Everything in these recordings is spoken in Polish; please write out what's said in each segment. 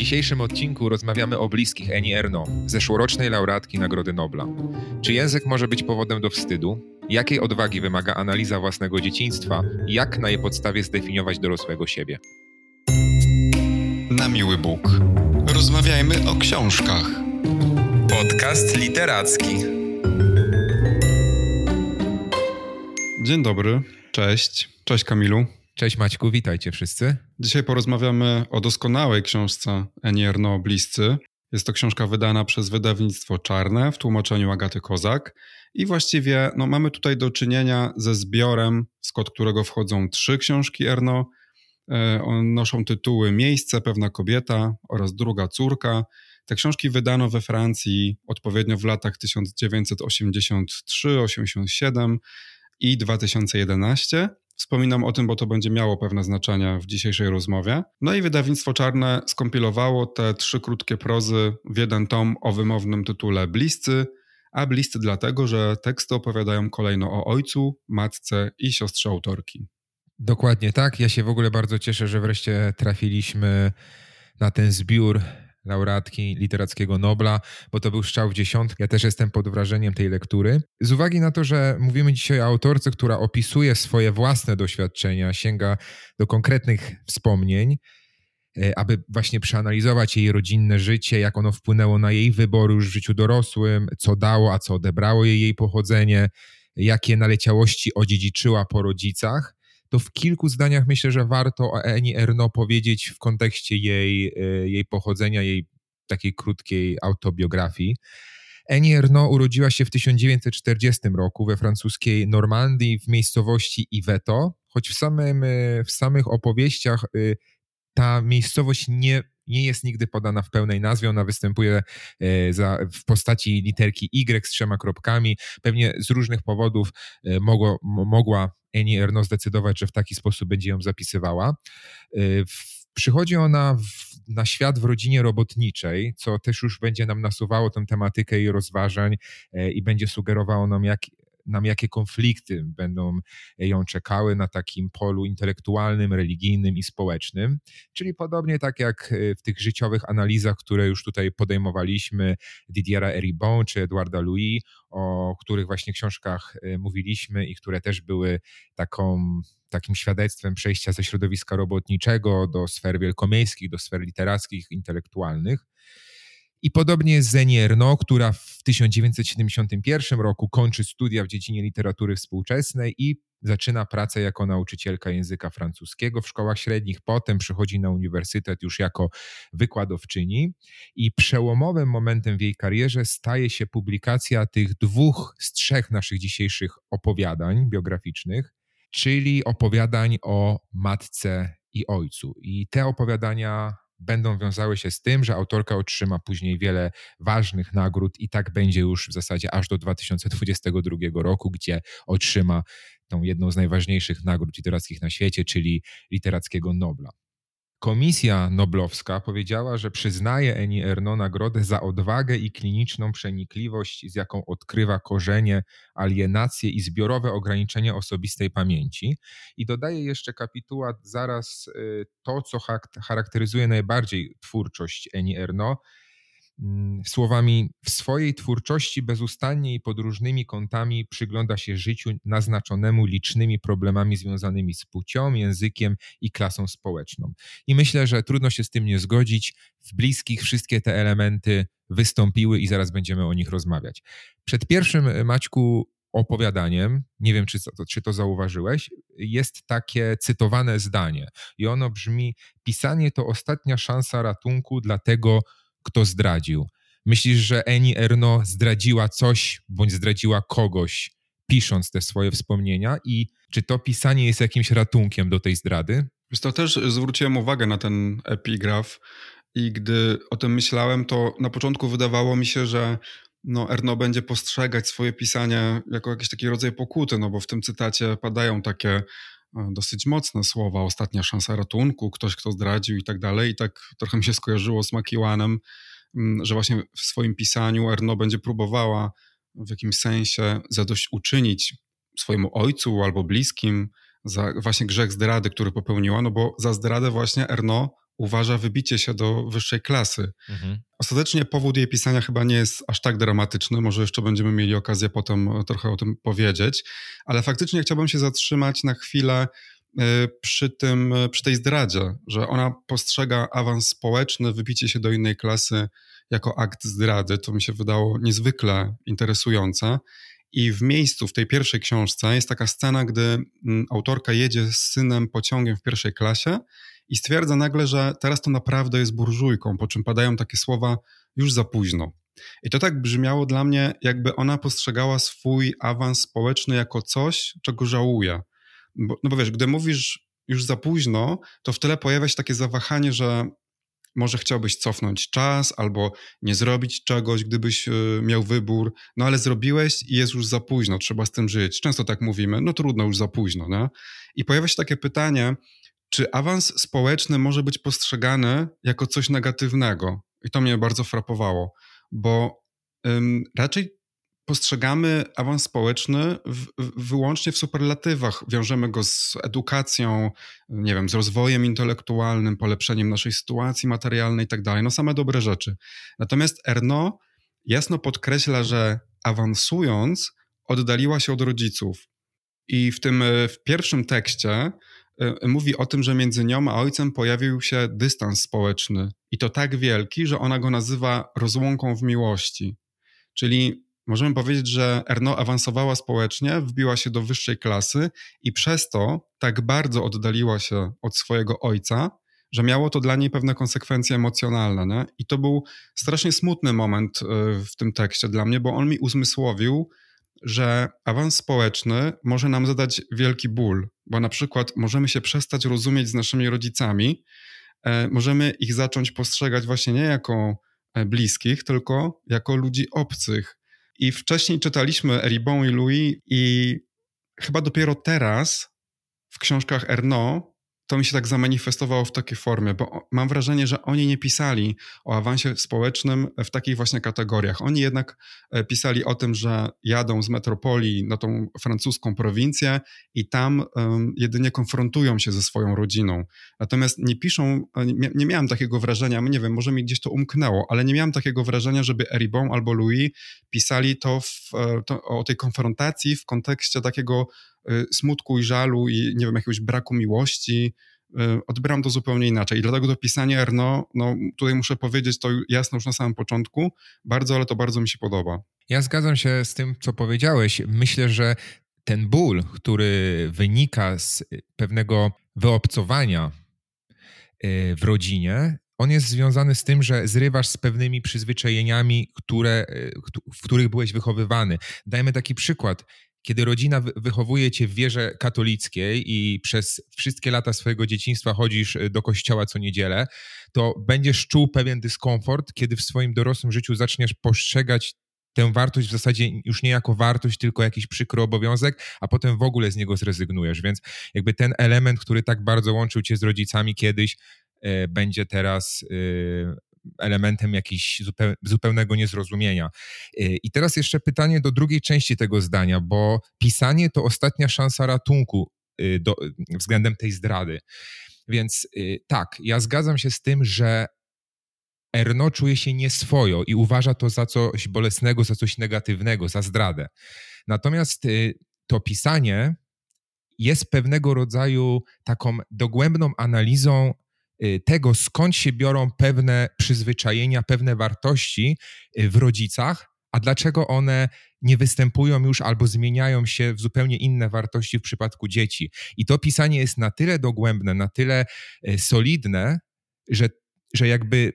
dzisiejszym odcinku rozmawiamy o bliskich Eni Erno, zeszłorocznej laureatki Nagrody Nobla. Czy język może być powodem do wstydu? Jakiej odwagi wymaga analiza własnego dzieciństwa i jak na jej podstawie zdefiniować dorosłego siebie? Na miły Bóg. Rozmawiajmy o książkach. Podcast literacki. Dzień dobry, cześć. Cześć Kamilu. Cześć Maćku, witajcie wszyscy. Dzisiaj porozmawiamy o doskonałej książce Eni Bliscy. Jest to książka wydana przez wydawnictwo Czarne w tłumaczeniu Agaty Kozak. I właściwie no, mamy tutaj do czynienia ze zbiorem, w skład którego wchodzą trzy książki Erno. E, noszą tytuły Miejsce, Pewna Kobieta oraz Druga Córka. Te książki wydano we Francji odpowiednio w latach 1983-87 i 2011. Wspominam o tym, bo to będzie miało pewne znaczenie w dzisiejszej rozmowie. No i wydawnictwo Czarne skompilowało te trzy krótkie prozy w jeden tom o wymownym tytule Bliscy, a bliscy dlatego, że teksty opowiadają kolejno o ojcu, matce i siostrze autorki. Dokładnie tak. Ja się w ogóle bardzo cieszę, że wreszcie trafiliśmy na ten zbiór laureatki literackiego Nobla, bo to był strzał w dziesiątkę. Ja też jestem pod wrażeniem tej lektury. Z uwagi na to, że mówimy dzisiaj o autorce, która opisuje swoje własne doświadczenia, sięga do konkretnych wspomnień, e, aby właśnie przeanalizować jej rodzinne życie, jak ono wpłynęło na jej wybory już w życiu dorosłym, co dało, a co odebrało jej jej pochodzenie, jakie naleciałości odziedziczyła po rodzicach to w kilku zdaniach myślę, że warto o Eni Erno powiedzieć w kontekście jej, e, jej pochodzenia, jej takiej krótkiej autobiografii. Eni Erno urodziła się w 1940 roku we francuskiej Normandii w miejscowości Iveto, choć w, samym, e, w samych opowieściach e, ta miejscowość nie, nie jest nigdy podana w pełnej nazwie. Ona występuje za, w postaci literki Y z trzema kropkami. Pewnie z różnych powodów mogło, mogła Eni Erno zdecydować, że w taki sposób będzie ją zapisywała. Y, przychodzi ona w, na świat w rodzinie robotniczej, co też już będzie nam nasuwało tę tematykę jej rozważań e, i będzie sugerowało nam, jak, nam, jakie konflikty będą ją czekały na takim polu intelektualnym, religijnym i społecznym. Czyli podobnie tak jak e, w tych życiowych analizach, które już tutaj podejmowaliśmy, Didiera Eribon czy Edwarda Louis, o których właśnie książkach e, mówiliśmy i które też były taką takim świadectwem przejścia ze środowiska robotniczego do sfer wielkomiejskich, do sfer literackich, intelektualnych. I podobnie jest Zeni Erno, która w 1971 roku kończy studia w dziedzinie literatury współczesnej i zaczyna pracę jako nauczycielka języka francuskiego w szkołach średnich, potem przychodzi na uniwersytet już jako wykładowczyni i przełomowym momentem w jej karierze staje się publikacja tych dwóch z trzech naszych dzisiejszych opowiadań biograficznych, czyli opowiadań o matce i ojcu. I te opowiadania będą wiązały się z tym, że autorka otrzyma później wiele ważnych nagród i tak będzie już w zasadzie aż do 2022 roku, gdzie otrzyma tą jedną z najważniejszych nagród literackich na świecie, czyli literackiego Nobla. Komisja Noblowska powiedziała, że przyznaje Eni Erno nagrodę za odwagę i kliniczną przenikliwość, z jaką odkrywa korzenie, alienację i zbiorowe ograniczenie osobistej pamięci. I dodaje jeszcze kapituła zaraz y, to, co charakteryzuje najbardziej twórczość Eni Erno, słowami, w swojej twórczości bezustannie i pod różnymi kątami przygląda się życiu naznaczonemu licznymi problemami związanymi z płcią, językiem i klasą społeczną. I myślę, że trudno się z tym nie zgodzić. W bliskich wszystkie te elementy wystąpiły i zaraz będziemy o nich rozmawiać. Przed pierwszym, e, Maćku, opowiadaniem, nie wiem, czy, czy to zauważyłeś, jest takie cytowane zdanie. I ono brzmi: Pisanie to ostatnia szansa ratunku dla tego, kto zdradził. Myślisz, że Eni Erno zdradziła coś bądź zdradziła kogoś, pisząc te swoje wspomnienia i czy to pisanie jest jakimś ratunkiem do tej zdrady? Wiesz, to też zwróciłem uwagę na ten epigraf i gdy o tym myślałem, to na początku wydawało mi się, że no, Erno będzie postrzegać swoje pisanie jako jakiś taki rodzaj pokuty, no bo w tym cytacie padają takie dosyć mocne słowa, ostatnia szansa ratunku, ktoś, kto zdradził i tak dalej. I tak trochę mi się skojarzyło z Makiłanem, mm, że właśnie w swoim pisaniu Erno będzie próbowała w jakimś sensie zadośćuczynić swojemu ojcu albo bliskim za właśnie grzech zdrady, który popełniła, no bo za zdradę właśnie Erno uważa wybicie się do wyższej klasy. Mhm. Ostatecznie powód jej pisania chyba nie jest aż tak dramatyczny, może jeszcze będziemy mieli okazję potem trochę o tym powiedzieć, ale faktycznie chciałbym się zatrzymać na chwilę e, przy, tym, przy tej zdradzie, że ona postrzega awans społeczny, wybicie się do innej klasy jako akt zdrady. To mi się wydało niezwykle interesujące. I w miejscu, w tej pierwszej książce, jest taka scena, gdy mm, autorka jedzie z synem pociągiem w pierwszej klasie i stwierdza nagle, że teraz to naprawdę jest burżujką, po czym padają takie słowa już za późno. I to tak brzmiało dla mnie, jakby ona postrzegała swój awans społeczny jako coś, czego żałuje. Bo, no bo wiesz, gdy mówisz już za późno, to w tyle pojawia się takie zawahanie, że może chciałbyś cofnąć czas albo nie zrobić czegoś, gdybyś e, miał wybór, no ale zrobiłeś i jest już za późno, trzeba z tym żyć. Często tak mówimy, no trudno, już za późno. Nie? I pojawia się takie pytanie, czy awans społeczny może być postrzegany jako coś negatywnego? I to mnie bardzo frapowało, bo ym, raczej postrzegamy awans społeczny w, w, wyłącznie w superlatywach. Wiążemy go z edukacją, nie wiem, z rozwojem intelektualnym, polepszeniem naszej sytuacji materialnej itd. Tak no same dobre rzeczy. Natomiast Erno jasno podkreśla, że awansując oddaliła się od rodziców. I w tym w pierwszym tekście mówi o tym, że między nią a ojcem pojawił się dystans społeczny i to tak wielki, że ona go nazywa rozłąką w miłości. Czyli Możemy powiedzieć, że Erno awansowała społecznie, wbiła się do wyższej klasy i przez to tak bardzo oddaliła się od swojego ojca, że miało to dla niej pewne konsekwencje emocjonalne. Nie? I to był strasznie smutny moment e, w tym tekście dla mnie, bo on mi uzmysłowił, że awans społeczny może nam zadać wielki ból, bo na przykład możemy się przestać rozumieć z naszymi rodzicami, e, możemy ich zacząć postrzegać właśnie nie jako e, bliskich, tylko jako ludzi obcych, i wcześniej czytaliśmy Eribon i Louis i chyba dopiero teraz w książkach Ernaud to mi się tak zamanifestowało w takiej formie, bo mam wrażenie, że oni nie pisali o awansie społecznym w takich właśnie kategoriach. Oni jednak e, pisali o tym, że jadą z metropolii na tą francuską prowincję i tam um, jedynie konfrontują się ze swoją rodziną. Natomiast nie piszą, e, nie, nie miałem takiego wrażenia, nie wiem, może mi gdzieś to umknęło, ale nie miałem takiego wrażenia, żeby Eribon albo Louis pisali to, w, e, to o tej konfrontacji w kontekście takiego smutku i żalu i nie wiem, jakiegoś braku miłości, y, odbieram to zupełnie inaczej. I dlatego to pisanie Erno, no tutaj muszę powiedzieć to jasno już na samym początku, bardzo, ale to bardzo mi się podoba. Ja zgadzam się z tym, co powiedziałeś. Myślę, że ten ból, który wynika z pewnego wyobcowania y, w rodzinie, on jest związany z tym, że zrywasz z pewnymi przyzwyczajeniami, które, w których byłeś wychowywany. Dajmy taki przykład kiedy rodzina wychowuje cię w wierze katolickiej i przez wszystkie lata swojego dzieciństwa chodzisz e, do kościoła co niedzielę, to będziesz czuł pewien dyskomfort, kiedy w swoim dorosłym życiu zaczniesz postrzegać tę wartość w zasadzie już nie jako wartość, tylko jakiś przykry obowiązek, a potem w ogóle z niego zrezygnujesz. Więc jakby ten element, który tak bardzo łączył cię z rodzicami kiedyś, e, będzie teraz elementem jakiś zupełnego niezrozumienia. Y, I teraz jeszcze pytanie do drugiej części tego zdania, bo pisanie to ostatnia szansa ratunku y, do, względem tej zdrady. Więc y, tak, ja zgadzam się z tym, że Erno czuje się nieswojo i uważa to za coś bolesnego, za coś negatywnego, za zdradę. Natomiast to pisanie jest pewnego rodzaju taką dogłębną analizą tego, skąd się biorą pewne przyzwyczajenia, pewne wartości y, w rodzicach, a dlaczego one nie występują już albo zmieniają się w zupełnie inne wartości w przypadku dzieci. I to pisanie jest na tyle dogłębne, na tyle y, solidne, że, że jakby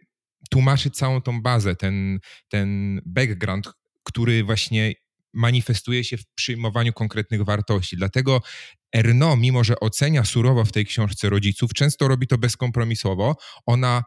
tłumaczy całą tą bazę, ten, ten background, który właśnie manifestuje się w przyjmowaniu konkretnych wartości. Dlatego Erno, mimo że ocenia surowo w tej książce rodziców, często robi to bezkompromisowo. Ona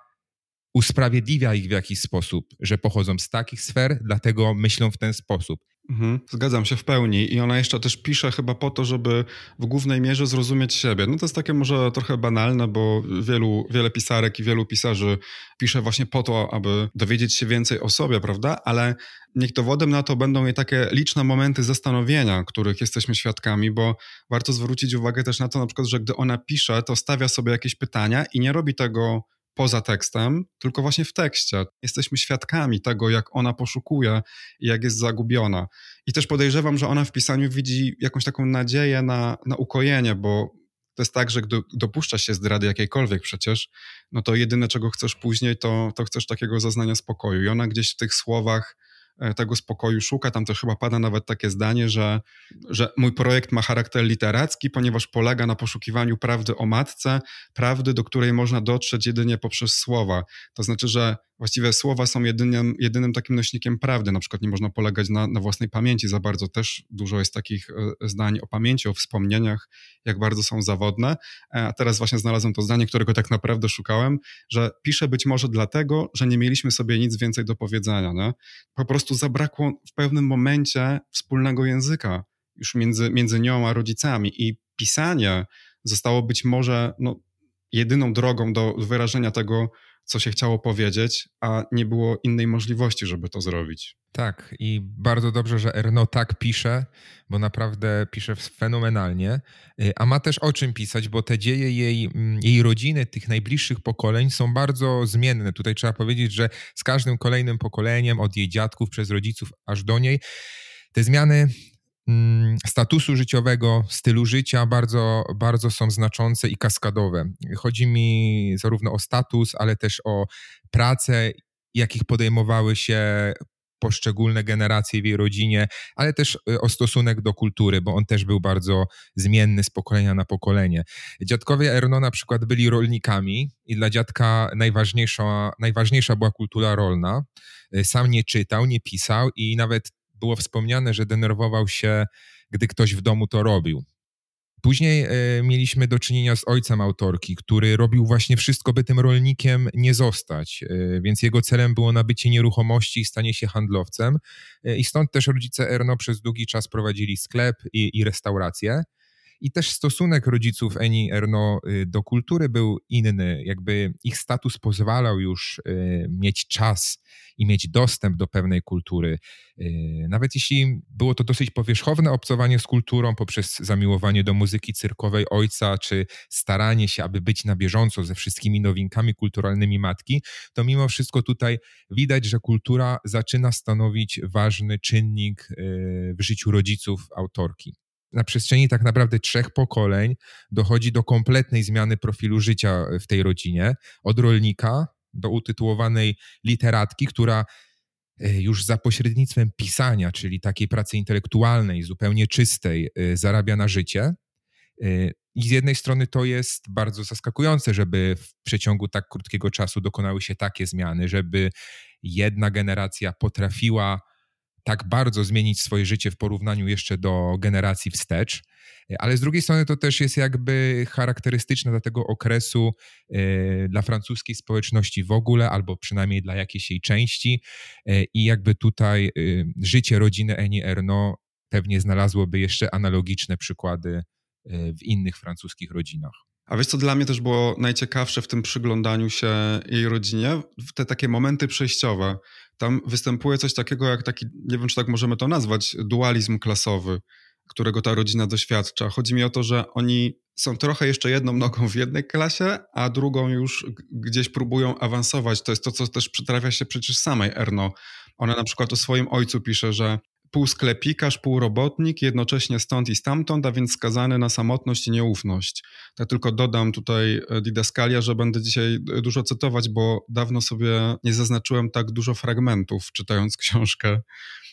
usprawiedliwia ich w jakiś sposób, że pochodzą z takich sfer, dlatego myślą w ten sposób. Mhm, zgadzam się w pełni. I ona jeszcze też pisze chyba po to, żeby w głównej mierze zrozumieć siebie. No to jest takie może trochę banalne, bo wielu, wiele pisarek i wielu pisarzy pisze właśnie po to, aby dowiedzieć się więcej o sobie, prawda? Ale niech dowodem na to będą i takie liczne momenty zastanowienia, których jesteśmy świadkami, bo warto zwrócić uwagę też na to na przykład, że gdy ona pisze, to stawia sobie jakieś pytania i nie robi tego poza tekstem, tylko właśnie w tekście. Jesteśmy świadkami tego, jak ona poszukuje i jak jest zagubiona. I też podejrzewam, że ona w pisaniu widzi jakąś taką nadzieję na, na ukojenie, bo to jest tak, że gdy dopuszczasz się zdrady jakiejkolwiek przecież, no to jedyne, czego chcesz później, to, to chcesz takiego zaznania spokoju. I ona gdzieś w tych słowach tego spokoju szuka. Tam też chyba pada nawet takie zdanie, że, że mój projekt ma charakter literacki, ponieważ polega na poszukiwaniu prawdy o matce, prawdy, do której można dotrzeć jedynie poprzez słowa. To znaczy, że właściwie słowa są jedynym, jedynym takim nośnikiem prawdy. Na przykład nie można polegać na, na własnej pamięci za bardzo. Też dużo jest takich e, zdań o pamięci, o wspomnieniach, jak bardzo są zawodne. E, a teraz właśnie znalazłem to zdanie, którego tak naprawdę szukałem, że piszę być może dlatego, że nie mieliśmy sobie nic więcej do powiedzenia. Nie? Po prostu zabrakło w pewnym momencie wspólnego języka już między, między nią a rodzicami i pisanie zostało być może no, jedyną drogą do wyrażenia tego, co się chciało powiedzieć, a nie było innej możliwości, żeby to zrobić. Tak, i bardzo dobrze, że Erno tak pisze, bo naprawdę pisze fenomenalnie, y, a ma też o czym pisać, bo te dzieje jej, mm, jej rodziny, tych najbliższych pokoleń są bardzo zmienne. Tutaj trzeba powiedzieć, że z każdym kolejnym pokoleniem, od jej dziadków przez rodziców aż do niej, te zmiany statusu życiowego, stylu życia bardzo, bardzo są znaczące i kaskadowe. Chodzi mi zarówno o status, ale też o pracę, jakich podejmowały się poszczególne generacje w jej rodzinie, ale też y, o stosunek do kultury, bo on też był bardzo zmienny z pokolenia na pokolenie. Dziadkowie Erno na przykład byli rolnikami i dla dziadka najważniejsza, najważniejsza była kultura rolna. Y, sam nie czytał, nie pisał i nawet było wspomniane, że denerwował się, gdy ktoś w domu to robił. Później e, mieliśmy do czynienia z ojcem autorki, który robił właśnie wszystko, by tym rolnikiem nie zostać, e, więc jego celem było nabycie nieruchomości i stanie się handlowcem. E, I stąd też rodzice Erno przez długi czas prowadzili sklep i, i restaurację. I też stosunek rodziców Eni Erno y, do kultury był inny. Jakby ich status pozwalał już y, mieć czas i mieć dostęp do pewnej kultury. Y, nawet jeśli było to dosyć powierzchowne obcowanie z kulturą poprzez zamiłowanie do muzyki cyrkowej ojca, czy staranie się, aby być na bieżąco ze wszystkimi nowinkami kulturalnymi matki, to mimo wszystko tutaj widać, że kultura zaczyna stanowić ważny czynnik w życiu rodziców autorki na przestrzeni tak naprawdę trzech pokoleń dochodzi do kompletnej zmiany profilu życia w tej rodzinie. Od rolnika do utytułowanej literatki, która e, już za pośrednictwem pisania, czyli takiej pracy intelektualnej, zupełnie czystej, e, zarabia na życie. E, I z jednej strony to jest bardzo zaskakujące, żeby w przeciągu tak krótkiego czasu dokonały się takie zmiany, żeby jedna generacja potrafiła tak bardzo zmienić swoje życie w porównaniu jeszcze do generacji wstecz. Ale z drugiej strony to też jest jakby charakterystyczne dla tego okresu e, dla francuskiej społeczności w ogóle, albo przynajmniej dla jakiejś jej części. E, I jakby tutaj e, życie rodziny Eni Erno pewnie znalazłoby jeszcze analogiczne przykłady w innych francuskich rodzinach. A wiesz, co dla mnie też było najciekawsze w tym przyglądaniu się jej rodzinie? Te takie momenty przejściowe. Tam występuje coś takiego jak taki, nie wiem, czy tak możemy to nazwać, dualizm klasowy, którego ta rodzina doświadcza. Chodzi mi o to, że oni są trochę jeszcze jedną nogą w jednej klasie, a drugą już gdzieś próbują awansować. To jest to, co też przytrafia się przecież samej Erno. Ona na przykład o swoim ojcu pisze, że pół sklepikarz, pół robotnik, jednocześnie stąd i stamtąd, a więc skazany na samotność i nieufność. Tak tylko dodam tutaj e, didaskalia, że będę dzisiaj e, dużo cytować, bo dawno sobie nie zaznaczyłem tak dużo fragmentów czytając książkę.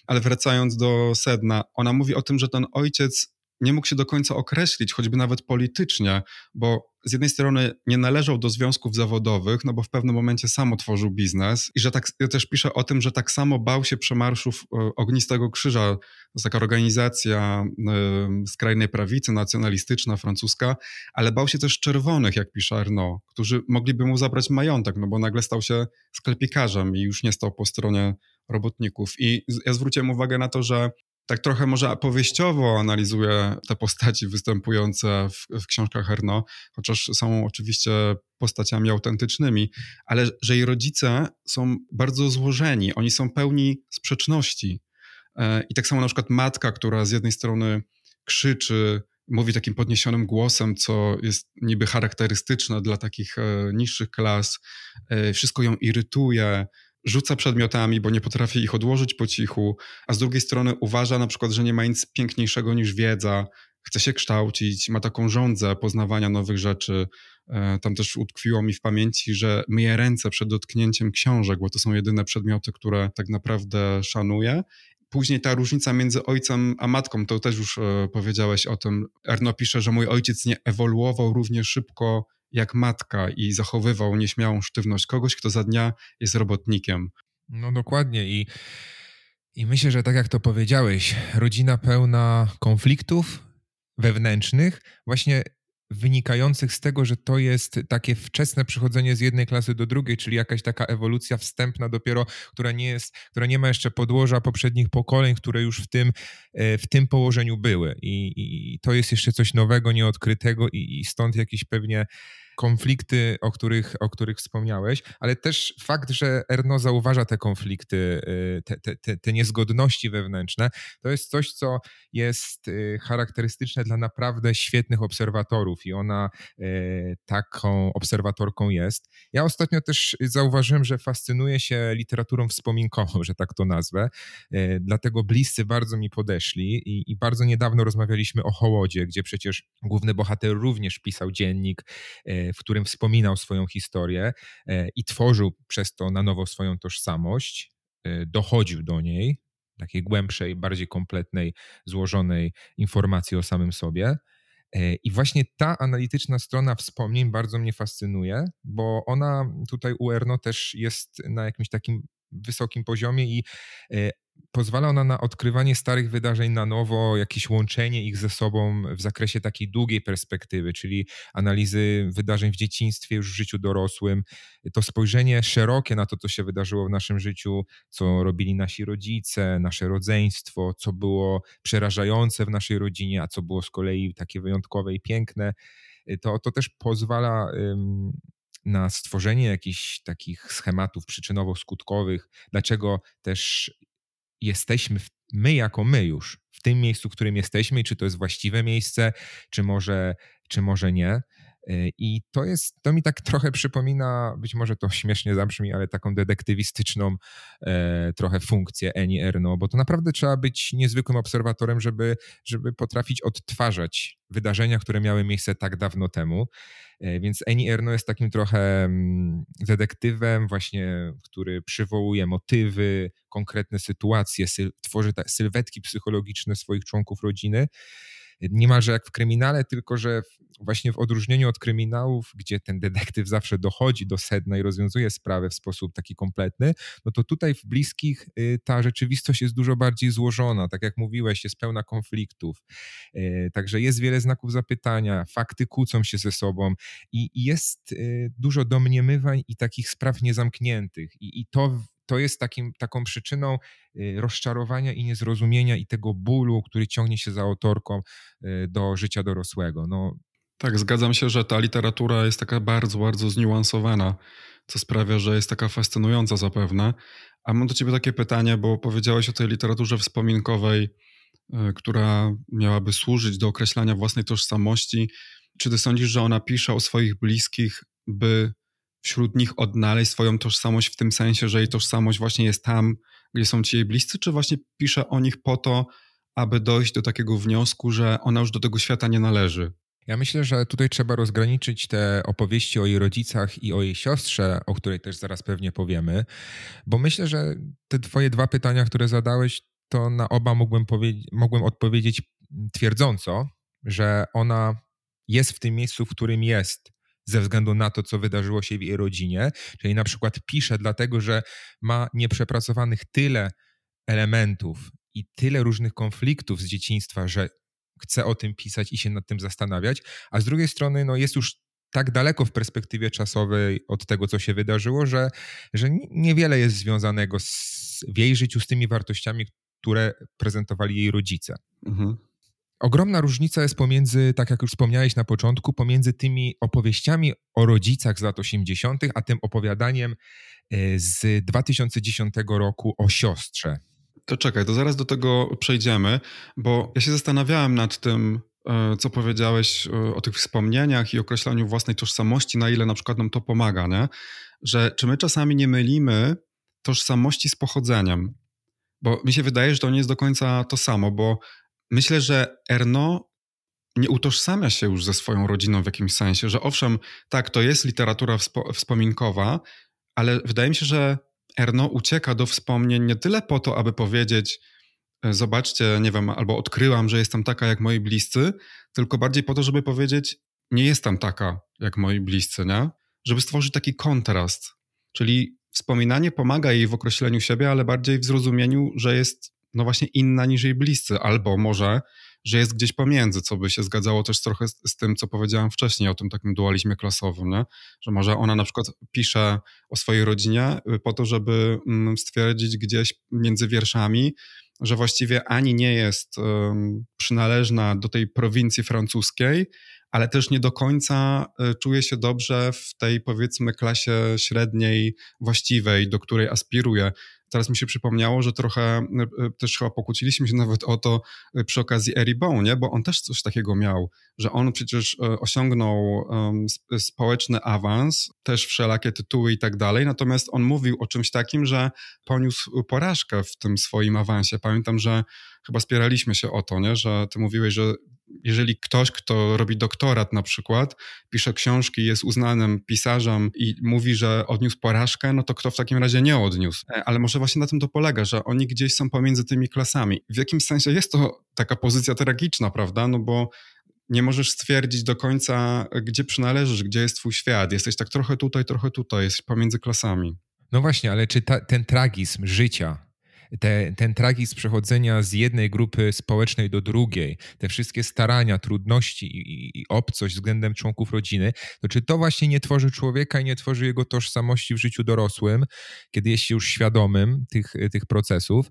Ale wracając do sedna, ona mówi o tym, że ten ojciec nie mógł się do końca określić, choćby nawet politycznie, bo z jednej strony nie należał do związków zawodowych, no bo w pewnym momencie sam otworzył biznes i że tak, ja też piszę o tym, że tak samo bał się przemarszów e, Ognistego Krzyża, to jest taka organizacja y, skrajnej prawicy, nacjonalistyczna, francuska, ale bał się też czerwonych, jak pisze Arnaud, którzy mogliby mu zabrać majątek, no bo nagle stał się sklepikarzem i już nie stał po stronie robotników. I ja zwróciłem uwagę na to, że tak trochę może opowieściowo analizuje te postaci występujące w, w książkach Herno, chociaż są oczywiście postaciami autentycznymi, ale że jej rodzice są bardzo złożeni, oni są pełni sprzeczności. E, I tak samo na przykład matka, która z jednej strony krzyczy mówi takim podniesionym głosem, co jest niby charakterystyczne dla takich e, niższych klas. E, wszystko ją irytuje, rzuca przedmiotami, bo nie potrafi ich odłożyć po cichu, a z drugiej strony uważa na przykład, że nie ma nic piękniejszego niż wiedza, chce się kształcić, ma taką żądzę poznawania nowych rzeczy. E, tam też utkwiło mi w pamięci, że myje ręce przed dotknięciem książek, bo to są jedyne przedmioty, które tak naprawdę szanuje. Później ta różnica między ojcem a matką, to też już e, powiedziałeś o tym. Erno pisze, że mój ojciec nie ewoluował równie szybko jak matka i zachowywał nieśmiałą sztywność kogoś, kto za dnia jest robotnikiem. No dokładnie i, i myślę, że tak jak to powiedziałeś, rodzina pełna konfliktów wewnętrznych, właśnie wynikających z tego, że to jest takie wczesne przechodzenie z jednej klasy do drugiej, czyli jakaś taka ewolucja wstępna dopiero, która nie jest, która nie ma jeszcze podłoża poprzednich pokoleń, które już w tym, e, w tym położeniu były. I, i to jest jeszcze coś nowego, nieodkrytego i, i stąd jakieś pewnie konflikty, o których, o których wspomniałeś, ale też fakt, że Erno zauważa te konflikty, y, te, te, te niezgodności wewnętrzne, to jest coś, co jest y, charakterystyczne dla naprawdę świetnych obserwatorów i ona y, taką obserwatorką jest. Ja ostatnio też zauważyłem, że fascynuje się literaturą wspominkową, że tak to nazwę, dlatego bliscy bardzo mi podeszli i, i bardzo niedawno rozmawialiśmy o Hołodzie, gdzie przecież główny bohater również pisał dziennik, w którym wspominał swoją historię e, i tworzył przez to na nowo swoją tożsamość, e, dochodził do niej, takiej głębszej, bardziej kompletnej, złożonej informacji o samym sobie. E, I właśnie ta analityczna strona wspomnień bardzo mnie fascynuje, bo ona tutaj u Erno też jest na jakimś takim wysokim poziomie i pozwala ona na odkrywanie starych wydarzeń na nowo, jakieś łączenie ich ze sobą w zakresie takiej długiej perspektywy, czyli analizy wydarzeń w dzieciństwie, już w życiu dorosłym. To spojrzenie szerokie na to, co się wydarzyło w naszym życiu, co robili nasi rodzice, nasze rodzeństwo, co było przerażające w naszej rodzinie, a co było z kolei takie wyjątkowe i piękne. To, to też pozwala na stworzenie jakichś takich schematów przyczynowo-skutkowych, dlaczego też jesteśmy, my jako my już, w tym miejscu, w którym jesteśmy i czy to jest właściwe miejsce, czy może, czy może nie. Y, I to jest, to mi tak trochę przypomina, być może to śmiesznie zabrzmi, ale taką detektywistyczną e, trochę funkcję Eni Erno, bo to naprawdę trzeba być niezwykłym obserwatorem, żeby, żeby potrafić odtwarzać wydarzenia, które miały miejsce tak dawno temu. E, więc Eni Erno jest takim trochę mm, detektywem, właśnie, który przywołuje motywy, konkretne sytuacje, syl, tworzy sylwetki psychologiczne swoich członków rodziny niemalże jak w kryminale, tylko że właśnie w odróżnieniu od kryminałów, gdzie ten detektyw zawsze dochodzi do sedna i rozwiązuje sprawę w sposób taki kompletny, no to tutaj w bliskich y, ta rzeczywistość jest dużo bardziej złożona. Tak jak mówiłeś, jest pełna konfliktów. Y, także jest wiele znaków zapytania, fakty kłócą się ze sobą i jest y, dużo domniemywań i takich spraw niezamkniętych. I, i to to jest takim, taką przyczyną y, rozczarowania i niezrozumienia i tego bólu, który ciągnie się za autorką y, do życia dorosłego. No. Tak, zgadzam się, że ta literatura jest taka bardzo, bardzo zniuansowana, co sprawia, że jest taka fascynująca zapewne. A mam do ciebie takie pytanie, bo powiedziałeś o tej literaturze wspominkowej, y, która miałaby służyć do określania własnej tożsamości. Czy ty sądzisz, że ona pisze o swoich bliskich, by wśród nich odnaleźć swoją tożsamość w tym sensie, że jej tożsamość właśnie jest tam, gdzie są ci jej bliscy, czy właśnie pisze o nich po to, aby dojść do takiego wniosku, że ona już do tego świata nie należy? Ja myślę, że tutaj trzeba rozgraniczyć te opowieści o jej rodzicach i o jej siostrze, o której też zaraz pewnie powiemy, bo myślę, że te twoje dwa pytania, które zadałeś, to na oba mógłbym, mógłbym odpowiedzieć twierdząco, że ona jest w tym miejscu, w którym jest, ze względu na to, co wydarzyło się w jej rodzinie. Czyli na przykład pisze dlatego, że ma nieprzepracowanych tyle elementów i tyle różnych konfliktów z dzieciństwa, że chce o tym pisać i się nad tym zastanawiać, a z drugiej strony no, jest już tak daleko w perspektywie czasowej od tego, co się wydarzyło, że, że niewiele jest związanego z, w jej życiu z tymi wartościami, które prezentowali jej rodzice. Mhm. Ogromna różnica jest pomiędzy, tak jak już wspomniałeś na początku, pomiędzy tymi opowieściami o rodzicach z lat 80., a tym opowiadaniem e, z 2010 roku o siostrze. To czekaj, to zaraz do tego przejdziemy, bo ja się zastanawiałem nad tym, e, co powiedziałeś o tych wspomnieniach i określaniu własnej tożsamości, na ile na przykład nam to pomaga, nie? że czy my czasami nie mylimy tożsamości z pochodzeniem? Bo mi się wydaje, że to nie jest do końca to samo, bo myślę, że Erno nie utożsamia się już ze swoją rodziną w jakimś sensie, że owszem, tak, to jest literatura wspo wspominkowa, ale wydaje mi się, że Erno ucieka do wspomnień nie tyle po to, aby powiedzieć, e, zobaczcie, nie wiem, albo odkryłam, że jestem taka jak moi bliscy, tylko bardziej po to, żeby powiedzieć, nie jestem taka jak moi bliscy, nie? Żeby stworzyć taki kontrast. Czyli wspominanie pomaga jej w określeniu siebie, ale bardziej w zrozumieniu, że jest no właśnie inna niż jej bliscy, albo może że jest gdzieś pomiędzy, co by się zgadzało też trochę z, z, tym, co powiedziałem wcześniej o tym takim dualizmie klasowym, nie? że może ona na przykład pisze o swojej rodzinie y, po to, żeby mm, stwierdzić gdzieś między wierszami, że właściwie ani nie jest um, przynależna do tej prowincji francuskiej, ale też nie do końca y, czuje się dobrze w tej powiedzmy klasie średniej właściwej, do której aspiruje. Teraz mi się przypomniało, że trochę e, też chyba pokłóciliśmy się nawet o to e, przy okazji Eri Bone, nie? bo on też coś takiego miał, że on przecież e, osiągnął społeczny awans, też wszelakie tytuły i tak dalej, natomiast on mówił o czymś takim, że poniósł porażkę w tym swoim awansie. Pamiętam, że chyba spieraliśmy się o to, nie? że ty mówiłeś, że jeżeli ktoś, kto robi doktorat na przykład, pisze książki, jest uznanym pisarzem i mówi, że odniósł porażkę, no to kto w takim razie nie odniósł? E, ale może właśnie na tym to polega, że oni gdzieś są pomiędzy tymi klasami. W jakimś sensie jest to taka pozycja tragiczna, prawda? No bo nie możesz stwierdzić do końca, gdzie przynależysz, gdzie jest twój świat. Jesteś tak trochę tutaj, trochę tutaj, jesteś pomiędzy klasami. No właśnie, ale czy ta, ten tragizm życia, te, ten tragizm przechodzenia z jednej grupy społecznej do drugiej, te wszystkie starania, trudności i, i obcość względem członków rodziny, to czy to właśnie nie tworzy człowieka i nie tworzy jego tożsamości w życiu dorosłym, kiedy jest się już świadomym tych, tych procesów?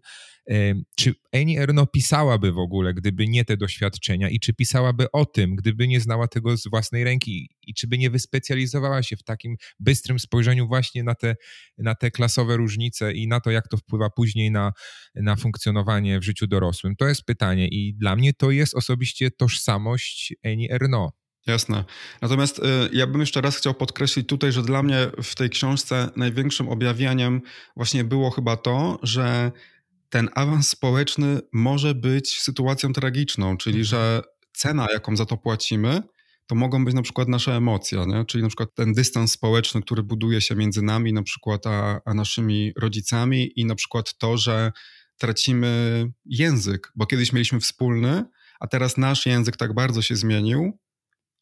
Czy Eni Erno pisałaby w ogóle, gdyby nie te doświadczenia i czy pisałaby o tym, gdyby nie znała tego z własnej ręki i czy by nie wyspecjalizowała się w takim bystrym spojrzeniu właśnie na te, na te klasowe różnice i na to, jak to wpływa później na, na funkcjonowanie w życiu dorosłym? To jest pytanie i dla mnie to jest osobiście tożsamość Eni Erno. Jasne. Natomiast y, ja bym jeszcze raz chciał podkreślić tutaj, że dla mnie w tej książce największym objawieniem właśnie było chyba to, że ten awans społeczny może być sytuacją tragiczną, czyli mhm. że cena, jaką za to płacimy, to mogą być na przykład nasze emocje, nie? czyli na przykład ten dystans społeczny, który buduje się między nami, na przykład a, a naszymi rodzicami i na przykład to, że tracimy język, bo kiedyś mieliśmy wspólny, a teraz nasz język tak bardzo się zmienił,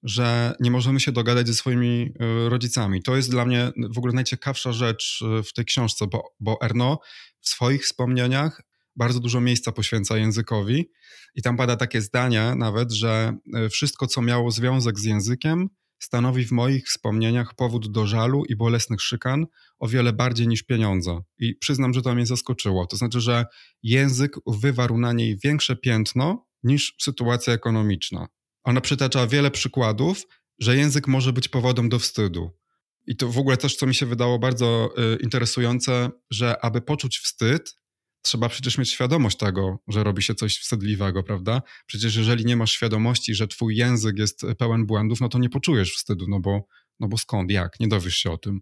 że nie możemy się dogadać ze swoimi e, rodzicami. To jest dla mnie w ogóle najciekawsza rzecz e, w tej książce, bo, bo Erno w swoich wspomnieniach bardzo dużo miejsca poświęca językowi i tam pada takie zdanie nawet, że e, wszystko, co miało związek z językiem, stanowi w moich wspomnieniach powód do żalu i bolesnych szykan o wiele bardziej niż pieniądze. I przyznam, że to mnie zaskoczyło. To znaczy, że język wywarł na niej większe piętno niż sytuacja ekonomiczna. Ona przytacza wiele przykładów, że język może być powodem do wstydu. I to w ogóle też, co mi się wydało bardzo y, interesujące, że aby poczuć wstyd, trzeba przecież mieć świadomość tego, że robi się coś wstydliwego, prawda? Przecież jeżeli nie masz świadomości, że twój język jest pełen błędów, no to nie poczujesz wstydu, no bo, no bo skąd, jak? Nie dowiesz się o tym.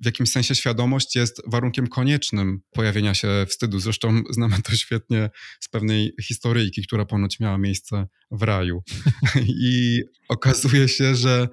W jakimś sensie świadomość jest warunkiem koniecznym pojawienia się wstydu. Zresztą znamy to świetnie z pewnej historyjki, która ponoć miała miejsce w raju. I okazuje się, że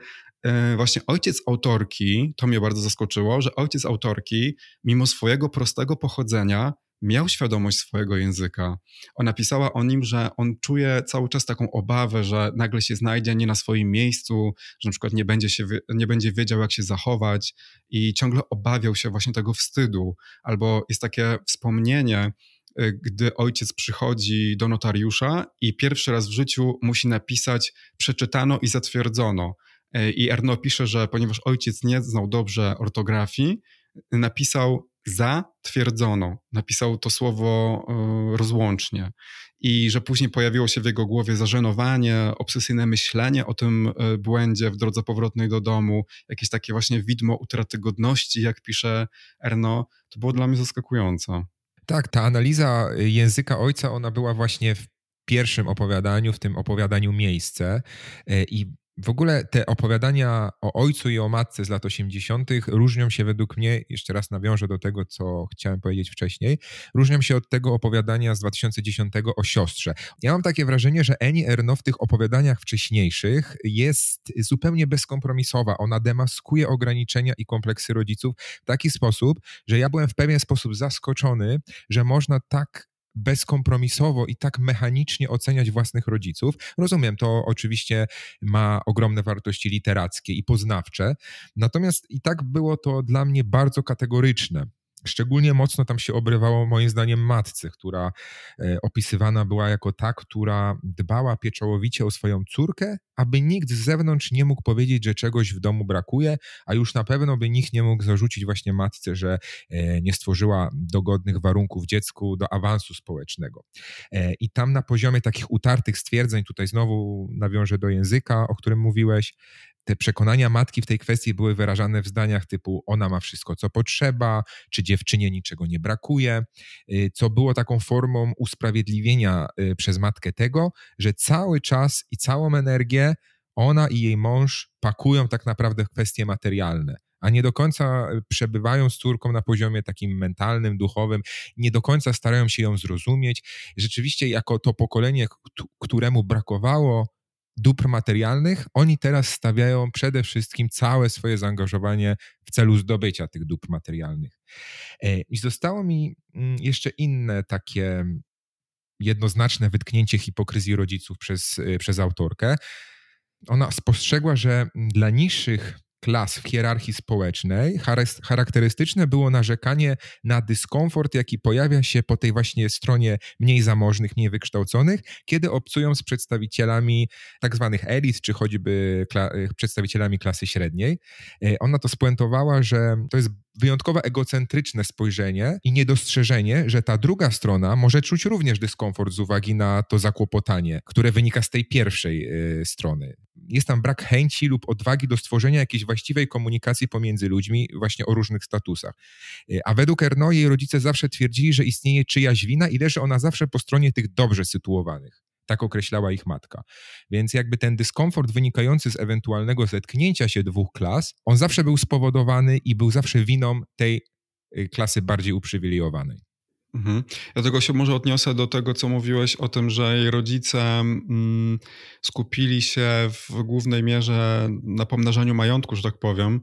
właśnie ojciec autorki, to mnie bardzo zaskoczyło, że ojciec autorki, mimo swojego prostego pochodzenia, miał świadomość swojego języka. Ona pisała o nim, że on czuje cały czas taką obawę, że nagle się znajdzie nie na swoim miejscu, że na przykład nie będzie, się, nie będzie wiedział, jak się zachować i ciągle obawiał się właśnie tego wstydu. Albo jest takie wspomnienie, e, gdy ojciec przychodzi do notariusza i pierwszy raz w życiu musi napisać przeczytano i zatwierdzono. E, I Erno pisze, że ponieważ ojciec nie znał dobrze ortografii, napisał zatwierdzono. Napisał to słowo e, rozłącznie. I że później pojawiło się w jego głowie zażenowanie, obsesyjne myślenie o tym e, błędzie w drodze powrotnej do domu, jakieś takie właśnie widmo utraty godności, jak pisze Erno. To było dla mnie zaskakujące. Tak, ta analiza języka ojca, ona była właśnie w pierwszym opowiadaniu, w tym opowiadaniu Miejsce. I w ogóle te opowiadania o ojcu i o matce z lat 80. różnią się według mnie, jeszcze raz nawiążę do tego, co chciałem powiedzieć wcześniej, różnią się od tego opowiadania z 2010 o siostrze. Ja mam takie wrażenie, że Eni Erno w tych opowiadaniach wcześniejszych jest zupełnie bezkompromisowa. Ona demaskuje ograniczenia i kompleksy rodziców w taki sposób, że ja byłem w pewien sposób zaskoczony, że można tak bezkompromisowo i tak mechanicznie oceniać własnych rodziców. Rozumiem, to oczywiście ma ogromne wartości literackie i poznawcze, natomiast i tak było to dla mnie bardzo kategoryczne. Szczególnie mocno tam się obrywało moim zdaniem matce, która e, opisywana była jako ta, która dbała pieczołowicie o swoją córkę, aby nikt z zewnątrz nie mógł powiedzieć, że czegoś w domu brakuje, a już na pewno by nikt nie mógł zarzucić właśnie matce, że e, nie stworzyła dogodnych warunków dziecku do awansu społecznego. E, I tam na poziomie takich utartych stwierdzeń, tutaj znowu nawiążę do języka, o którym mówiłeś, te przekonania matki w tej kwestii były wyrażane w zdaniach typu ona ma wszystko, co potrzeba, czy dziewczynie niczego nie brakuje, y, co było taką formą usprawiedliwienia y, przez matkę tego, że cały czas i całą energię ona i jej mąż pakują tak naprawdę kwestie materialne a nie do końca y, przebywają z córką na poziomie takim mentalnym, duchowym, nie do końca starają się ją zrozumieć. Rzeczywiście, jako to pokolenie, któremu brakowało dóbr materialnych, oni teraz stawiają przede wszystkim całe swoje zaangażowanie w celu zdobycia tych dóbr materialnych. E, I zostało mi mm, jeszcze inne takie jednoznaczne wytknięcie hipokryzji rodziców przez, e, przez autorkę. Ona spostrzegła, że dla niższych klas w hierarchii społecznej charakterystyczne było narzekanie na dyskomfort, jaki pojawia się po tej właśnie stronie mniej zamożnych, mniej wykształconych, kiedy obcują z przedstawicielami tak zwanych elit, czy choćby kla przedstawicielami klasy średniej. E, ona to spuentowała, że to jest wyjątkowo egocentryczne spojrzenie i niedostrzeżenie, że ta druga strona może czuć również dyskomfort z uwagi na to zakłopotanie, które wynika z tej pierwszej y, strony. Jest tam brak chęci lub odwagi do stworzenia jakiejś właściwej komunikacji pomiędzy ludźmi właśnie o różnych statusach. Y, a według Erno jej rodzice zawsze twierdzili, że istnieje czyjaś wina i leży ona zawsze po stronie tych dobrze sytuowanych. Tak określała ich matka. Więc jakby ten dyskomfort wynikający z ewentualnego zetknięcia się dwóch klas, on zawsze był spowodowany i był zawsze winą tej y, klasy bardziej uprzywilejowanej. Mhm. Ja tego się może odniosę do tego, co mówiłeś o tym, że jej rodzice mm, skupili się w głównej mierze na pomnażaniu majątku, że tak powiem,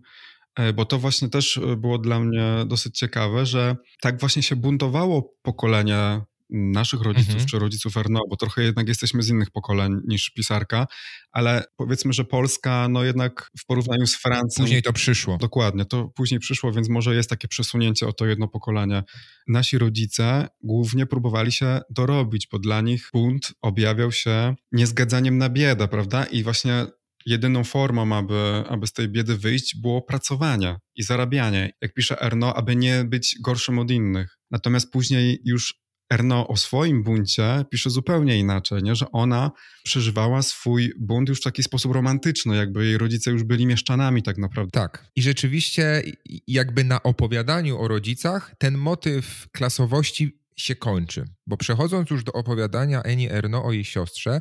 e, bo to właśnie też było dla mnie dosyć ciekawe, że tak właśnie się buntowało pokolenie naszych rodziców mhm. czy rodziców Erno, bo trochę jednak jesteśmy z innych pokoleń niż pisarka, ale powiedzmy, że Polska no jednak w porównaniu z Francją... Później to przyszło. Dokładnie, to później przyszło, więc może jest takie przesunięcie o to jedno pokolenie. Nasi rodzice głównie próbowali się dorobić, bo dla nich bunt objawiał się niezgadzaniem na biedę, prawda? I właśnie jedyną formą, aby, aby z tej biedy wyjść, było pracowanie i zarabianie. Jak pisze Erno, aby nie być gorszym od innych. Natomiast później już Erno o swoim buncie pisze zupełnie inaczej, nie? że ona przeżywała swój bunt już w taki sposób romantyczny, jakby jej rodzice już byli mieszczanami tak naprawdę. Tak. I rzeczywiście jakby na opowiadaniu o rodzicach ten motyw klasowości się kończy, bo przechodząc już do opowiadania Eni Erno o jej siostrze,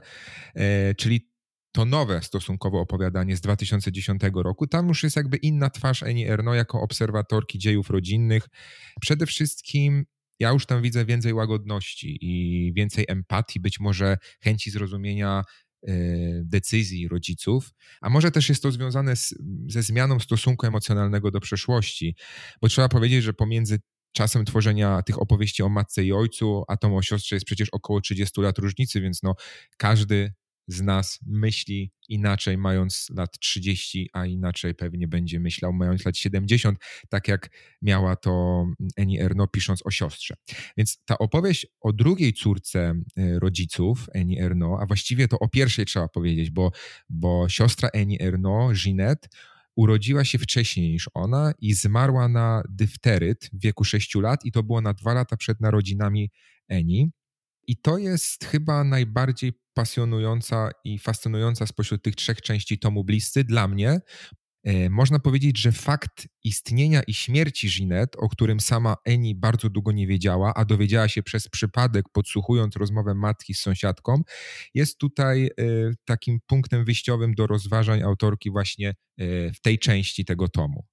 e, czyli to nowe stosunkowo opowiadanie z 2010 roku, tam już jest jakby inna twarz Eni Erno jako obserwatorki dziejów rodzinnych. Przede wszystkim ja już tam widzę więcej łagodności i więcej empatii, być może chęci zrozumienia e, decyzji rodziców, a może też jest to związane z, ze zmianą stosunku emocjonalnego do przeszłości, bo trzeba powiedzieć, że pomiędzy czasem tworzenia tych opowieści o matce i ojcu, a tą o siostrze jest przecież około 30 lat różnicy, więc no każdy z nas myśli inaczej, mając lat 30, a inaczej pewnie będzie myślał, mając lat 70, tak jak miała to Eni Erno, pisząc o siostrze. Więc ta opowieść o drugiej córce e, rodziców Eni Erno, a właściwie to o pierwszej trzeba powiedzieć, bo, bo siostra Eni Erno, Ginette, urodziła się wcześniej niż ona i zmarła na dyfteryt w wieku 6 lat i to było na dwa lata przed narodzinami Eni. I to jest chyba najbardziej pasjonująca i fascynująca spośród tych trzech części tomu Blisty dla mnie, E, można powiedzieć, że fakt istnienia i śmierci Ginette, o którym sama Eni bardzo długo nie wiedziała, a dowiedziała się przez przypadek, podsłuchując rozmowę matki z sąsiadką, jest tutaj e, takim punktem wyjściowym do rozważań autorki właśnie e, w tej części tego tomu.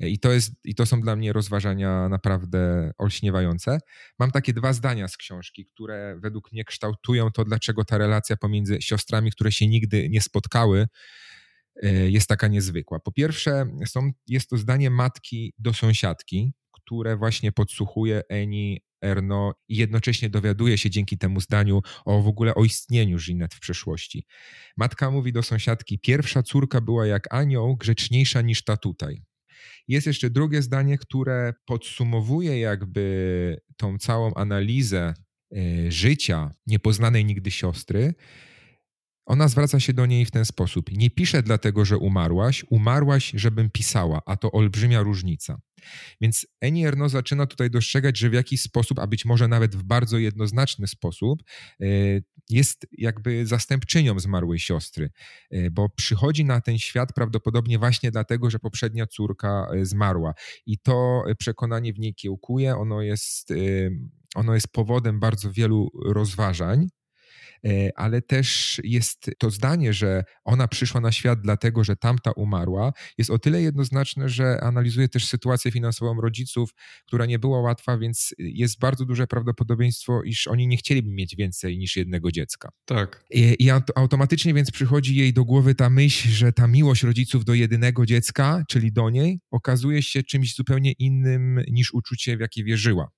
I to, jest, I to są dla mnie rozważania naprawdę olśniewające. Mam takie dwa zdania z książki, które według mnie kształtują to, dlaczego ta relacja pomiędzy siostrami, które się nigdy nie spotkały, E, jest taka niezwykła. Po pierwsze, są, jest to zdanie matki do sąsiadki, które właśnie podsłuchuje Eni Erno i jednocześnie dowiaduje się dzięki temu zdaniu o w ogóle o istnieniu Ginette w przeszłości. Matka mówi do sąsiadki: Pierwsza córka była jak anioł, grzeczniejsza niż ta tutaj. Jest jeszcze drugie zdanie, które podsumowuje jakby tą całą analizę e, życia niepoznanej nigdy siostry ona zwraca się do niej w ten sposób: Nie piszę dlatego, że umarłaś, umarłaś, żebym pisała, a to olbrzymia różnica. Więc Eni Erno zaczyna tutaj dostrzegać, że w jakiś sposób, a być może nawet w bardzo jednoznaczny sposób, e, jest jakby zastępczynią zmarłej siostry, e, bo przychodzi na ten świat prawdopodobnie właśnie dlatego, że poprzednia córka e, zmarła. I to przekonanie w niej kiełkuje, ono jest, ono jest powodem bardzo wielu rozważań. E, ale też jest to zdanie, że ona przyszła na świat dlatego, że tamta umarła, jest o tyle jednoznaczne, że analizuje też sytuację finansową rodziców, która nie była łatwa, więc jest bardzo duże prawdopodobieństwo, iż oni nie chcieliby mieć więcej niż jednego dziecka. Tak. I, i automatycznie więc przychodzi jej do głowy ta myśl, że ta miłość rodziców do jedynego dziecka, czyli do niej, okazuje się czymś zupełnie innym niż uczucie, w jakie wierzyła.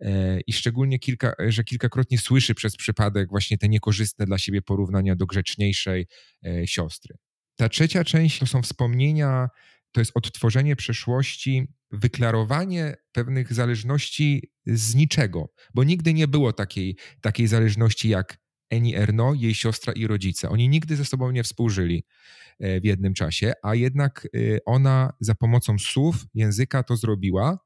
E, i szczególnie kilka, że kilkakrotnie słyszy przez przypadek właśnie te niekorzystne dla siebie porównania do grzeczniejszej e, siostry. Ta trzecia część to są wspomnienia, to jest odtworzenie przeszłości, wyklarowanie pewnych zależności z niczego, bo nigdy nie było takiej, takiej zależności jak Eni Erno, jej siostra i rodzice. Oni nigdy ze sobą nie współżyli e, w jednym czasie, a jednak ona za pomocą słów, języka to zrobiła,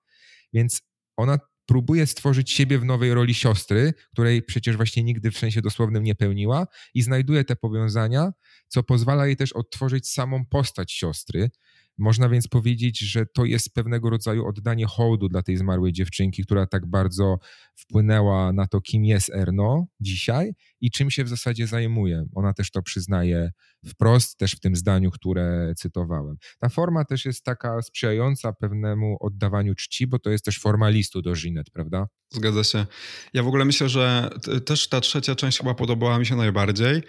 więc ona próbuje stworzyć siebie w nowej roli siostry, której przecież właśnie nigdy w sensie dosłownym nie pełniła i znajduje te powiązania, co pozwala jej też odtworzyć samą postać siostry, można więc powiedzieć, że to jest pewnego rodzaju oddanie hołdu dla tej zmarłej dziewczynki, która tak bardzo wpłynęła na to, kim jest Erno dzisiaj i czym się w zasadzie zajmuje. Ona też to przyznaje wprost, też w tym zdaniu, które cytowałem. Ta forma też jest taka sprzyjająca pewnemu oddawaniu czci, bo to jest też forma listu do Ginette, prawda? Zgadza się. Ja w ogóle myślę, że też ta trzecia część chyba podobała mi się najbardziej.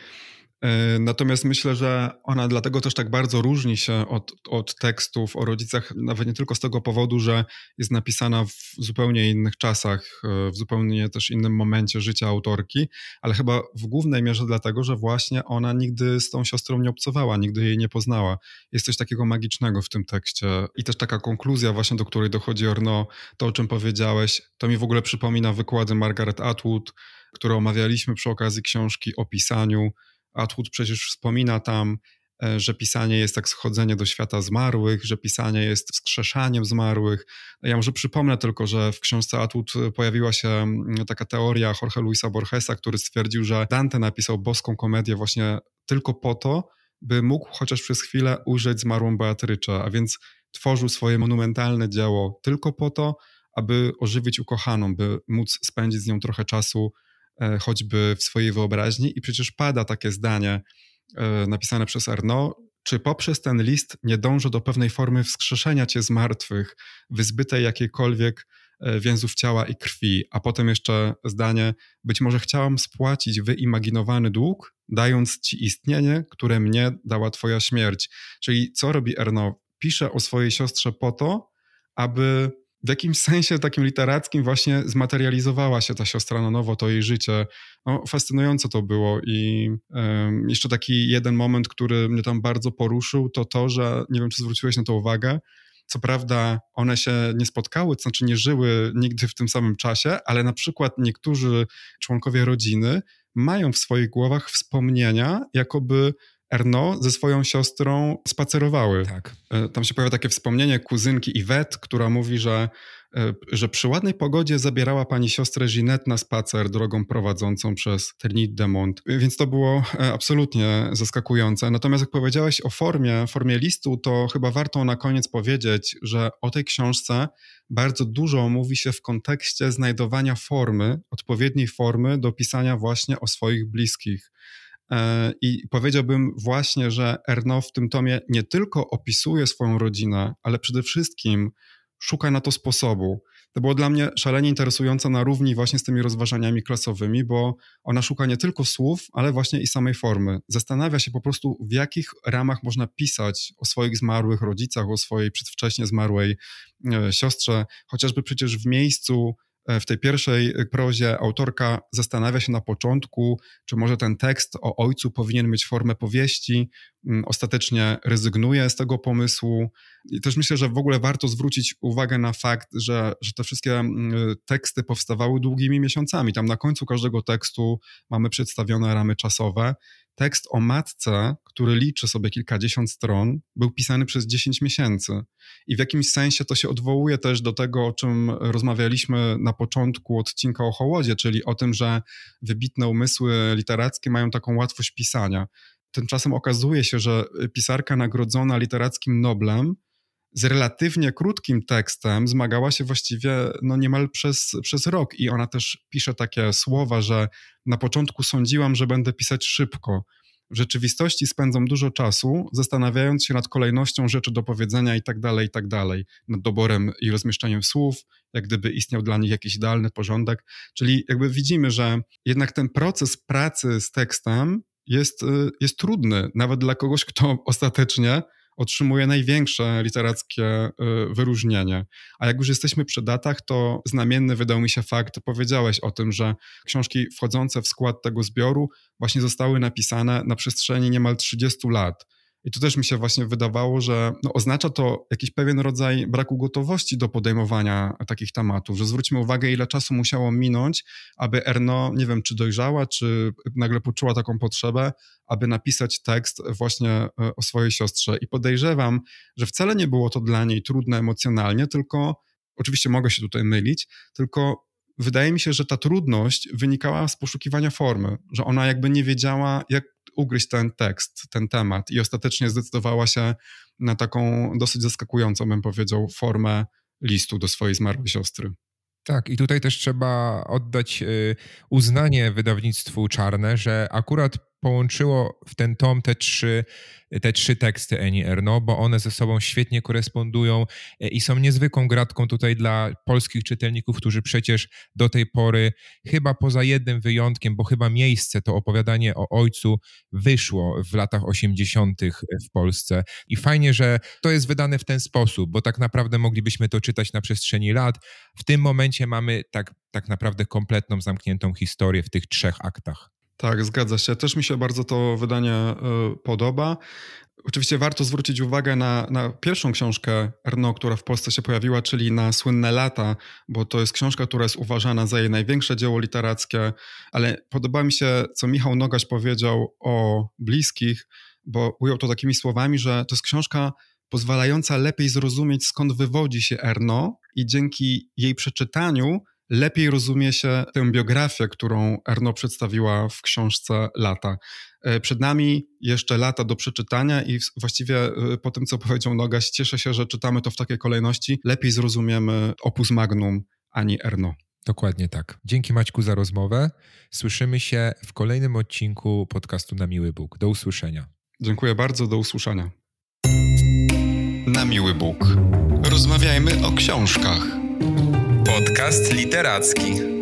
E, natomiast myślę, że ona dlatego też tak bardzo różni się od, od tekstów o rodzicach, nawet nie tylko z tego powodu, że jest napisana w zupełnie innych czasach, e, w zupełnie też innym momencie życia autorki, ale chyba w głównej mierze dlatego, że właśnie ona nigdy z tą siostrą nie obcowała, nigdy jej nie poznała. Jest coś takiego magicznego w tym tekście i też taka konkluzja właśnie, do której dochodzi Orno, to o czym powiedziałeś, to mi w ogóle przypomina wykłady Margaret Atwood, które omawialiśmy przy okazji książki o pisaniu, Atwood przecież wspomina tam, e, że pisanie jest tak schodzenie do świata zmarłych, że pisanie jest wskrzeszaniem zmarłych. Ja może przypomnę tylko, że w książce Atwood pojawiła się taka teoria Jorge Luisa Borgesa, który stwierdził, że Dante napisał boską komedię właśnie tylko po to, by mógł chociaż przez chwilę ujrzeć zmarłą Beatryczę, a więc tworzył swoje monumentalne dzieło tylko po to, aby ożywić ukochaną, by móc spędzić z nią trochę czasu E, choćby w swojej wyobraźni i przecież pada takie zdanie e, napisane przez Arno, czy poprzez ten list nie dążę do pewnej formy wskrzeszenia cię z martwych, wyzbytej jakiejkolwiek e, więzów ciała i krwi, a potem jeszcze zdanie, być może chciałam spłacić wyimaginowany dług, dając ci istnienie, które mnie dała twoja śmierć. Czyli co robi Erno? Pisze o swojej siostrze po to, aby w jakimś sensie takim literackim właśnie zmaterializowała się ta siostra na nowo, to jej życie. No, fascynujące to było i um, jeszcze taki jeden moment, który mnie tam bardzo poruszył, to to, że nie wiem, czy zwróciłeś na to uwagę, co prawda one się nie spotkały, to znaczy nie żyły nigdy w tym samym czasie, ale na przykład niektórzy członkowie rodziny mają w swoich głowach wspomnienia, jakoby Erno ze swoją siostrą spacerowały. Tak. E, tam się pojawia takie wspomnienie kuzynki Yvette, która mówi, że e, że przy ładnej pogodzie zabierała pani siostrę Ginette na spacer drogą prowadzącą przez Ternit de Mont. Więc to było e, absolutnie zaskakujące. Natomiast jak powiedziałeś o formie, formie listu, to chyba warto na koniec powiedzieć, że o tej książce bardzo dużo mówi się w kontekście znajdowania formy, odpowiedniej formy do pisania właśnie o swoich bliskich. E, I powiedziałbym właśnie, że Erno w tym tomie nie tylko opisuje swoją rodzinę, ale przede wszystkim szuka na to sposobu. To było dla mnie szalenie interesujące na równi właśnie z tymi rozważaniami klasowymi, bo ona szuka nie tylko słów, ale właśnie i samej formy. Zastanawia się po prostu, w jakich ramach można pisać o swoich zmarłych rodzicach, o swojej przedwcześnie zmarłej e, siostrze, chociażby przecież w miejscu w tej pierwszej prozie autorka zastanawia się na początku, czy może ten tekst o ojcu powinien mieć formę powieści. Mm, ostatecznie rezygnuje z tego pomysłu. I też myślę, że w ogóle warto zwrócić uwagę na fakt, że, że te wszystkie mm, teksty powstawały długimi miesiącami. Tam na końcu każdego tekstu mamy przedstawione ramy czasowe tekst o matce, który liczy sobie kilkadziesiąt stron, był pisany przez 10 miesięcy. I w jakimś sensie to się odwołuje też do tego, o czym rozmawialiśmy na początku odcinka o Hołodzie, czyli o tym, że wybitne umysły literackie mają taką łatwość pisania. Tymczasem okazuje się, że pisarka nagrodzona literackim Noblem z relatywnie krótkim tekstem zmagała się właściwie no niemal przez, przez rok i ona też pisze takie słowa, że na początku sądziłam, że będę pisać szybko. W rzeczywistości spędzam dużo czasu zastanawiając się nad kolejnością rzeczy do powiedzenia i tak dalej, i tak dalej, nad doborem i rozmieszczeniem słów, jak gdyby istniał dla nich jakiś idealny porządek. Czyli jakby widzimy, że jednak ten proces pracy z tekstem jest, y, jest trudny, nawet dla kogoś, kto ostatecznie otrzymuje największe literackie y, wyróżnienie. A jak już jesteśmy przy datach, to znamienny wydał mi się fakt, powiedziałeś o tym, że książki wchodzące w skład tego zbioru właśnie zostały napisane na przestrzeni niemal 30 lat. I to też mi się właśnie wydawało, że no, oznacza to jakiś pewien rodzaj braku gotowości do podejmowania takich tematów, że zwróćmy uwagę, ile czasu musiało minąć, aby Erno, nie wiem, czy dojrzała, czy nagle poczuła taką potrzebę, aby napisać tekst właśnie e, o swojej siostrze. I podejrzewam, że wcale nie było to dla niej trudne emocjonalnie, tylko oczywiście mogę się tutaj mylić, tylko wydaje mi się, że ta trudność wynikała z poszukiwania formy, że ona jakby nie wiedziała, jak ugryźć ten tekst, ten temat i ostatecznie zdecydowała się na taką dosyć zaskakującą, bym powiedział, formę listu do swojej zmarłej siostry. Tak, i tutaj też trzeba oddać y, uznanie wydawnictwu Czarne, że akurat połączyło w ten tom te trzy, te trzy teksty Eni Erno, bo one ze sobą świetnie korespondują e, i są niezwykłą gratką tutaj dla polskich czytelników, którzy przecież do tej pory, chyba poza jednym wyjątkiem, bo chyba miejsce, to opowiadanie o ojcu wyszło w latach 80. w Polsce. I fajnie, że to jest wydane w ten sposób, bo tak naprawdę moglibyśmy to czytać na przestrzeni lat. W tym momencie mamy tak, tak naprawdę kompletną, zamkniętą historię w tych trzech aktach. Tak, zgadza się. Też mi się bardzo to wydanie y, podoba. Oczywiście warto zwrócić uwagę na, na, pierwszą książkę Erno, która w Polsce się pojawiła, czyli na Słynne lata, bo to jest książka, która jest uważana za jej największe dzieło literackie, ale podoba mi się, co Michał Nogaś powiedział o bliskich, bo ujął to takimi słowami, że to jest książka pozwalająca lepiej zrozumieć, skąd wywodzi się Erno i dzięki jej przeczytaniu lepiej rozumie się tę biografię, którą Erno przedstawiła w książce Lata. E, przed nami jeszcze lata do przeczytania i właściwie e, po tym, co powiedział Nogaś, cieszę się, że czytamy to w takiej kolejności. Lepiej zrozumiemy opus magnum ani Erno. Dokładnie tak. Dzięki Maćku za rozmowę. Słyszymy się w kolejnym odcinku podcastu Na Miły Bóg. Do usłyszenia. Dziękuję bardzo, do usłyszenia. Na Miły Bóg. Rozmawiajmy o książkach. Podcast literacki.